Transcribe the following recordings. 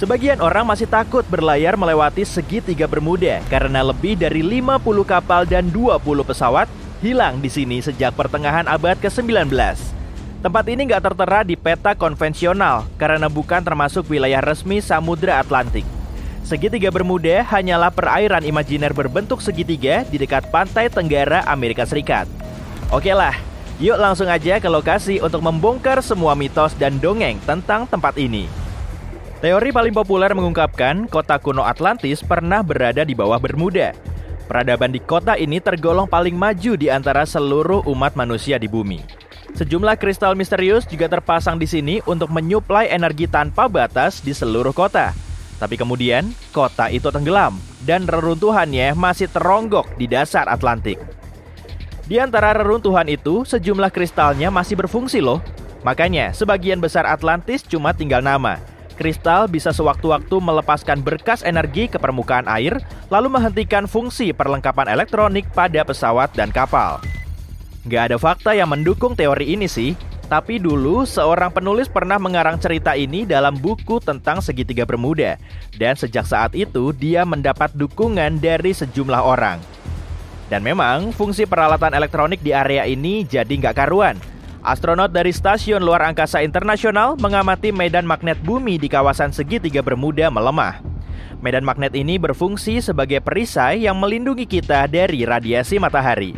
Sebagian orang masih takut berlayar melewati segitiga Bermuda karena lebih dari 50 kapal dan 20 pesawat hilang di sini sejak pertengahan abad ke-19. Tempat ini nggak tertera di peta konvensional karena bukan termasuk wilayah resmi Samudra Atlantik. Segitiga Bermuda hanyalah perairan imajiner berbentuk segitiga di dekat pantai tenggara Amerika Serikat. Oke lah, yuk langsung aja ke lokasi untuk membongkar semua mitos dan dongeng tentang tempat ini. Teori paling populer mengungkapkan kota kuno Atlantis pernah berada di bawah Bermuda. Peradaban di kota ini tergolong paling maju di antara seluruh umat manusia di bumi. Sejumlah kristal misterius juga terpasang di sini untuk menyuplai energi tanpa batas di seluruh kota. Tapi kemudian, kota itu tenggelam dan reruntuhannya masih teronggok di dasar Atlantik. Di antara reruntuhan itu, sejumlah kristalnya masih berfungsi loh. Makanya, sebagian besar Atlantis cuma tinggal nama, kristal bisa sewaktu-waktu melepaskan berkas energi ke permukaan air, lalu menghentikan fungsi perlengkapan elektronik pada pesawat dan kapal. Gak ada fakta yang mendukung teori ini sih, tapi dulu seorang penulis pernah mengarang cerita ini dalam buku tentang segitiga Bermuda, dan sejak saat itu dia mendapat dukungan dari sejumlah orang. Dan memang fungsi peralatan elektronik di area ini jadi nggak karuan, Astronot dari Stasiun Luar Angkasa Internasional mengamati medan magnet bumi di kawasan segitiga Bermuda melemah. Medan magnet ini berfungsi sebagai perisai yang melindungi kita dari radiasi matahari.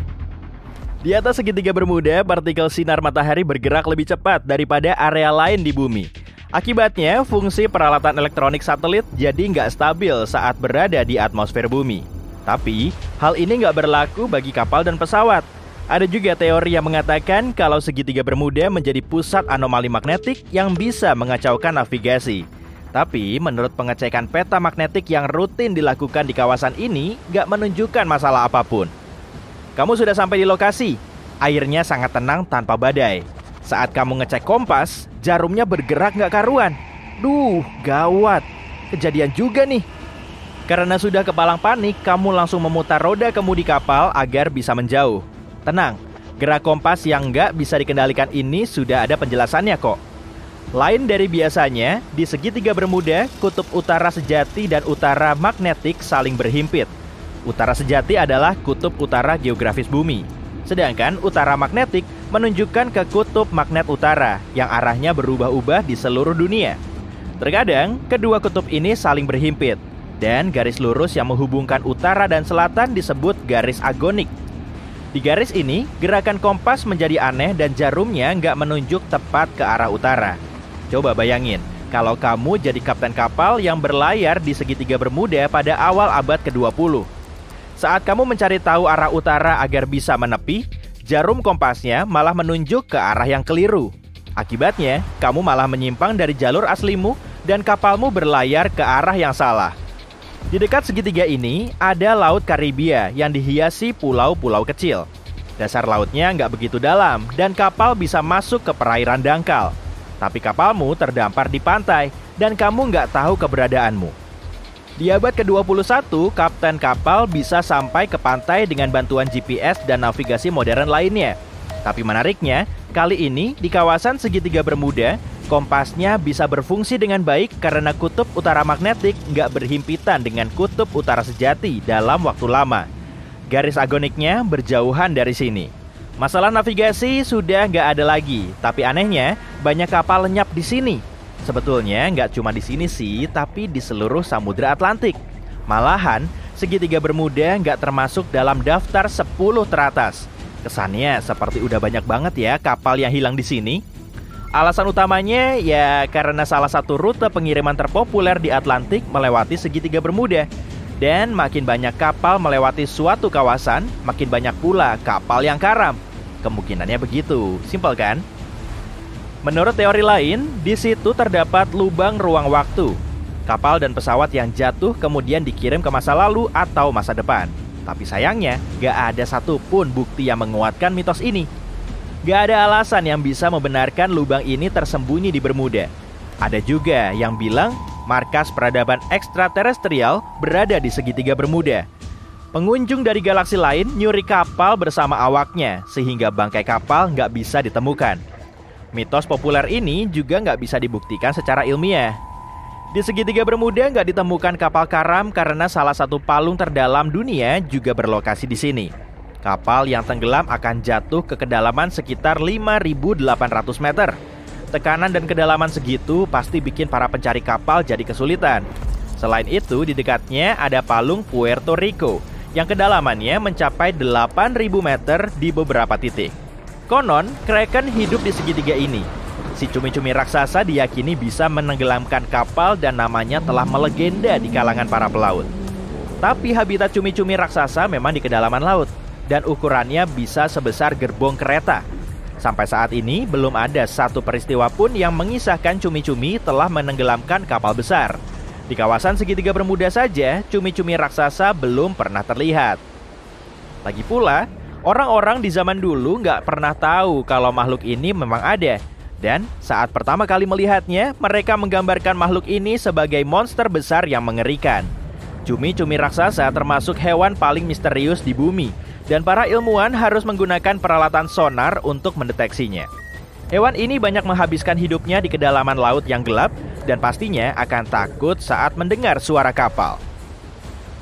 Di atas segitiga Bermuda, partikel sinar matahari bergerak lebih cepat daripada area lain di bumi. Akibatnya, fungsi peralatan elektronik satelit jadi nggak stabil saat berada di atmosfer bumi. Tapi, hal ini nggak berlaku bagi kapal dan pesawat. Ada juga teori yang mengatakan kalau segitiga Bermuda menjadi pusat anomali magnetik yang bisa mengacaukan navigasi. Tapi menurut pengecekan peta magnetik yang rutin dilakukan di kawasan ini, gak menunjukkan masalah apa pun. Kamu sudah sampai di lokasi. Airnya sangat tenang tanpa badai. Saat kamu ngecek kompas, jarumnya bergerak gak karuan. Duh, gawat. Kejadian juga nih. Karena sudah kepalang panik, kamu langsung memutar roda kemudi kapal agar bisa menjauh. Tenang, gerak kompas yang nggak bisa dikendalikan ini sudah ada penjelasannya kok. Lain dari biasanya, di segitiga Bermuda, kutub utara sejati dan utara magnetik saling berhimpit. Utara sejati adalah kutub utara geografis bumi. Sedangkan utara magnetik menunjukkan ke kutub magnet utara yang arahnya berubah-ubah di seluruh dunia. Terkadang, kedua kutub ini saling berhimpit, dan garis lurus yang menghubungkan utara dan selatan disebut garis agonik di garis ini, gerakan kompas menjadi aneh dan jarumnya nggak menunjuk tepat ke arah utara. Coba bayangin, kalau kamu jadi kapten kapal yang berlayar di segitiga Bermuda pada awal abad ke-20. Saat kamu mencari tahu arah utara agar bisa menepi, jarum kompasnya malah menunjuk ke arah yang keliru. Akibatnya, kamu malah menyimpang dari jalur aslimu dan kapalmu berlayar ke arah yang salah. Di dekat segitiga ini ada Laut Karibia yang dihiasi pulau-pulau kecil. Dasar lautnya nggak begitu dalam dan kapal bisa masuk ke perairan dangkal. Tapi kapalmu terdampar di pantai dan kamu nggak tahu keberadaanmu. Di abad ke-21, kapten kapal bisa sampai ke pantai dengan bantuan GPS dan navigasi modern lainnya. Tapi menariknya, kali ini di kawasan segitiga Bermuda, Kompasnya bisa berfungsi dengan baik karena kutub utara magnetik nggak berhimpitan dengan kutub utara sejati dalam waktu lama. Garis agoniknya berjauhan dari sini. Masalah navigasi sudah nggak ada lagi, tapi anehnya banyak kapal lenyap di sini. Sebetulnya nggak cuma di sini sih, tapi di seluruh Samudra Atlantik. Malahan, segitiga Bermuda nggak termasuk dalam daftar 10 teratas. Kesannya seperti udah banyak banget ya kapal yang hilang di sini. Alasan utamanya ya karena salah satu rute pengiriman terpopuler di Atlantik melewati segitiga Bermuda. Dan makin banyak kapal melewati suatu kawasan, makin banyak pula kapal yang karam. Kemungkinannya begitu, simpel kan? Menurut teori lain, di situ terdapat lubang ruang waktu. Kapal dan pesawat yang jatuh kemudian dikirim ke masa lalu atau masa depan. Tapi sayangnya, gak ada satupun bukti yang menguatkan mitos ini. Gak ada alasan yang bisa membenarkan lubang ini tersembunyi di Bermuda. Ada juga yang bilang markas peradaban ekstraterestrial berada di segitiga Bermuda. Pengunjung dari galaksi lain nyuri kapal bersama awaknya sehingga bangkai kapal nggak bisa ditemukan. Mitos populer ini juga nggak bisa dibuktikan secara ilmiah. Di segitiga Bermuda nggak ditemukan kapal karam karena salah satu palung terdalam dunia juga berlokasi di sini. Kapal yang tenggelam akan jatuh ke kedalaman sekitar 5.800 meter. Tekanan dan kedalaman segitu pasti bikin para pencari kapal jadi kesulitan. Selain itu, di dekatnya ada palung Puerto Rico yang kedalamannya mencapai 8.000 meter di beberapa titik. Konon, Kraken hidup di segitiga ini Si cumi-cumi raksasa diyakini bisa menenggelamkan kapal dan namanya telah melegenda di kalangan para pelaut. Tapi habitat cumi-cumi raksasa memang di kedalaman laut dan ukurannya bisa sebesar gerbong kereta. Sampai saat ini belum ada satu peristiwa pun yang mengisahkan cumi-cumi telah menenggelamkan kapal besar. Di kawasan segitiga Bermuda saja, cumi-cumi raksasa belum pernah terlihat. Lagi pula, orang-orang di zaman dulu nggak pernah tahu kalau makhluk ini memang ada dan saat pertama kali melihatnya, mereka menggambarkan makhluk ini sebagai monster besar yang mengerikan. Cumi-cumi raksasa termasuk hewan paling misterius di bumi, dan para ilmuwan harus menggunakan peralatan sonar untuk mendeteksinya. Hewan ini banyak menghabiskan hidupnya di kedalaman laut yang gelap dan pastinya akan takut saat mendengar suara kapal.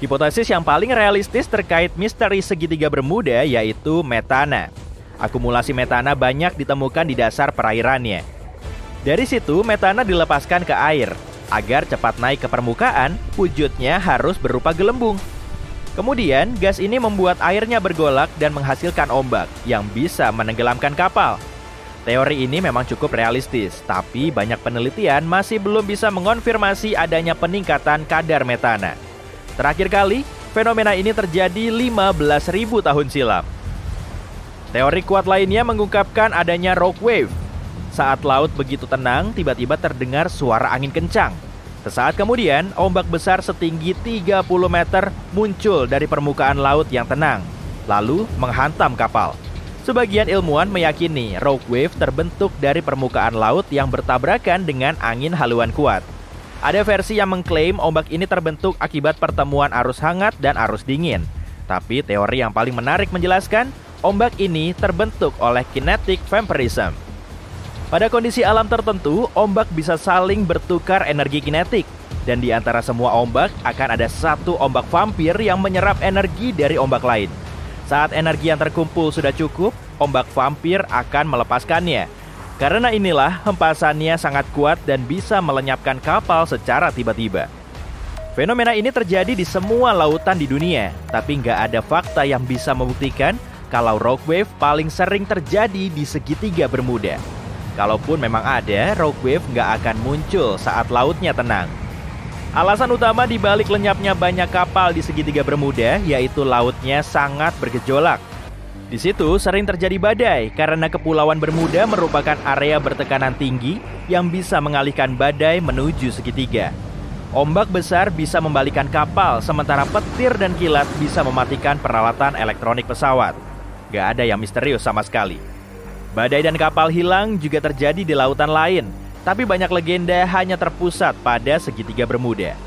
Hipotesis yang paling realistis terkait misteri segitiga Bermuda yaitu metana. Akumulasi metana banyak ditemukan di dasar perairannya. Dari situ, metana dilepaskan ke air. Agar cepat naik ke permukaan, wujudnya harus berupa gelembung. Kemudian, gas ini membuat airnya bergolak dan menghasilkan ombak yang bisa menenggelamkan kapal. Teori ini memang cukup realistis, tapi banyak penelitian masih belum bisa mengonfirmasi adanya peningkatan kadar metana. Terakhir kali, fenomena ini terjadi 15.000 tahun silam. Teori kuat lainnya mengungkapkan adanya rock wave. Saat laut begitu tenang, tiba-tiba terdengar suara angin kencang. Sesaat kemudian, ombak besar setinggi 30 meter muncul dari permukaan laut yang tenang, lalu menghantam kapal. Sebagian ilmuwan meyakini rock wave terbentuk dari permukaan laut yang bertabrakan dengan angin haluan kuat. Ada versi yang mengklaim ombak ini terbentuk akibat pertemuan arus hangat dan arus dingin. Tapi teori yang paling menarik menjelaskan Ombak ini terbentuk oleh kinetic vampirism. Pada kondisi alam tertentu, ombak bisa saling bertukar energi kinetik. Dan di antara semua ombak akan ada satu ombak vampir yang menyerap energi dari ombak lain. Saat energi yang terkumpul sudah cukup, ombak vampir akan melepaskannya. Karena inilah hempasannya sangat kuat dan bisa melenyapkan kapal secara tiba-tiba. Fenomena ini terjadi di semua lautan di dunia, tapi nggak ada fakta yang bisa membuktikan kalau rock wave paling sering terjadi di segitiga Bermuda. Kalaupun memang ada, rock wave nggak akan muncul saat lautnya tenang. Alasan utama dibalik lenyapnya banyak kapal di segitiga Bermuda yaitu lautnya sangat bergejolak. Di situ sering terjadi badai karena Kepulauan Bermuda merupakan area bertekanan tinggi yang bisa mengalihkan badai menuju segitiga. Ombak besar bisa membalikan kapal, sementara petir dan kilat bisa mematikan peralatan elektronik pesawat. Gak ada yang misterius sama sekali. Badai dan kapal hilang juga terjadi di lautan lain, tapi banyak legenda hanya terpusat pada segitiga Bermuda.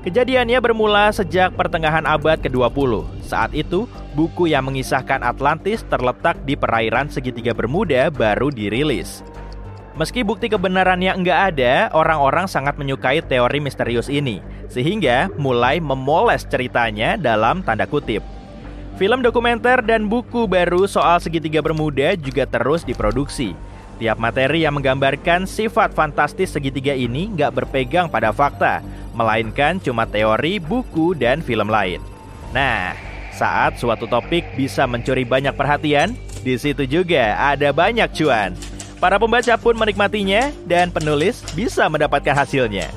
Kejadiannya bermula sejak pertengahan abad ke-20. Saat itu, buku yang mengisahkan Atlantis terletak di perairan segitiga Bermuda baru dirilis. Meski bukti kebenarannya enggak ada, orang-orang sangat menyukai teori misterius ini, sehingga mulai memoles ceritanya dalam tanda kutip. Film dokumenter dan buku baru soal segitiga Bermuda juga terus diproduksi. Tiap materi yang menggambarkan sifat fantastis segitiga ini nggak berpegang pada fakta, melainkan cuma teori, buku, dan film lain. Nah, saat suatu topik bisa mencuri banyak perhatian, di situ juga ada banyak cuan. Para pembaca pun menikmatinya dan penulis bisa mendapatkan hasilnya.